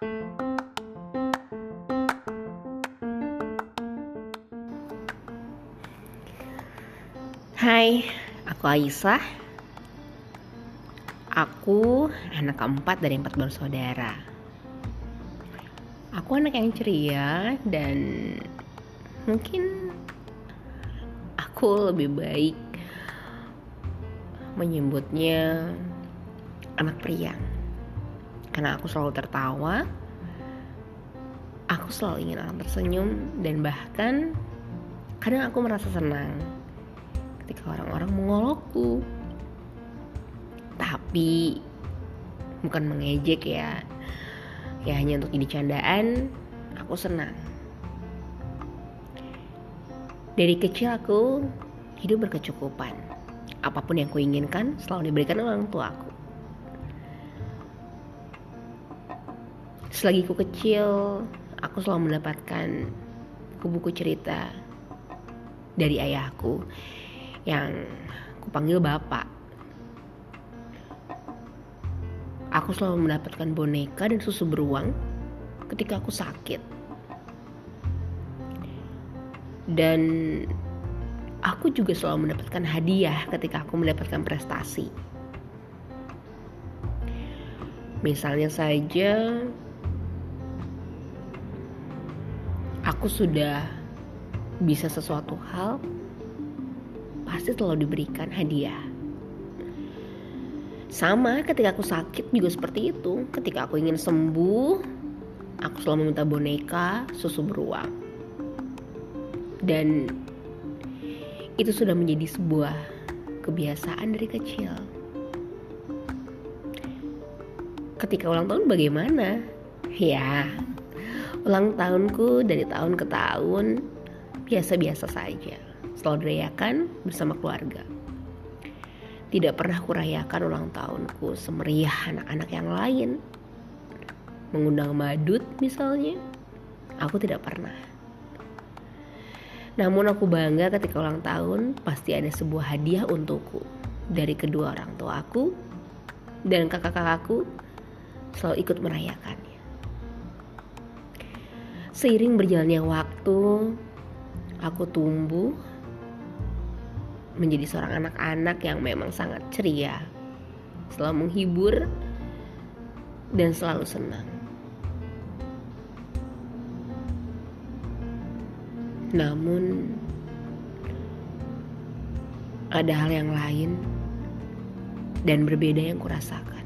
Hai, aku Aisyah. Aku anak keempat dari empat bersaudara. Aku anak yang ceria dan mungkin aku lebih baik menyebutnya anak pria. Karena aku selalu tertawa, aku selalu ingin orang tersenyum dan bahkan kadang aku merasa senang ketika orang-orang mengolokku. Tapi bukan mengejek ya. Ya hanya untuk ini candaan, aku senang. Dari kecil aku hidup berkecukupan. Apa pun yang kuinginkan selalu diberikan orang tuaku. Selagi ku kecil, aku selalu mendapatkan buku-buku cerita dari ayahku yang kupanggil bapak. Aku selalu mendapatkan boneka dan susu beruang ketika aku sakit. Dan aku juga selalu mendapatkan hadiah ketika aku mendapatkan prestasi. Misalnya saja aku sudah bisa sesuatu hal pasti selalu diberikan hadiah. Sama ketika aku sakit juga seperti itu. Ketika aku ingin sembuh, aku selalu meminta boneka, susu beruang. Dan itu sudah menjadi sebuah kebiasaan dari kecil. Ketika ulang tahun bagaimana? Ya, ulang tahunku dari tahun ke tahun biasa-biasa saja selalu dirayakan bersama keluarga. Tidak pernah kurayakan ulang tahunku semeriah anak-anak yang lain. Mengundang madut misalnya, aku tidak pernah. Namun aku bangga ketika ulang tahun pasti ada sebuah hadiah untukku dari kedua orang tuaku dan kakak-kakakku selalu ikut merayakannya. Seiring berjalannya waktu, aku tumbuh menjadi seorang anak-anak yang memang sangat ceria, selalu menghibur, dan selalu senang. Namun, ada hal yang lain dan berbeda yang kurasakan.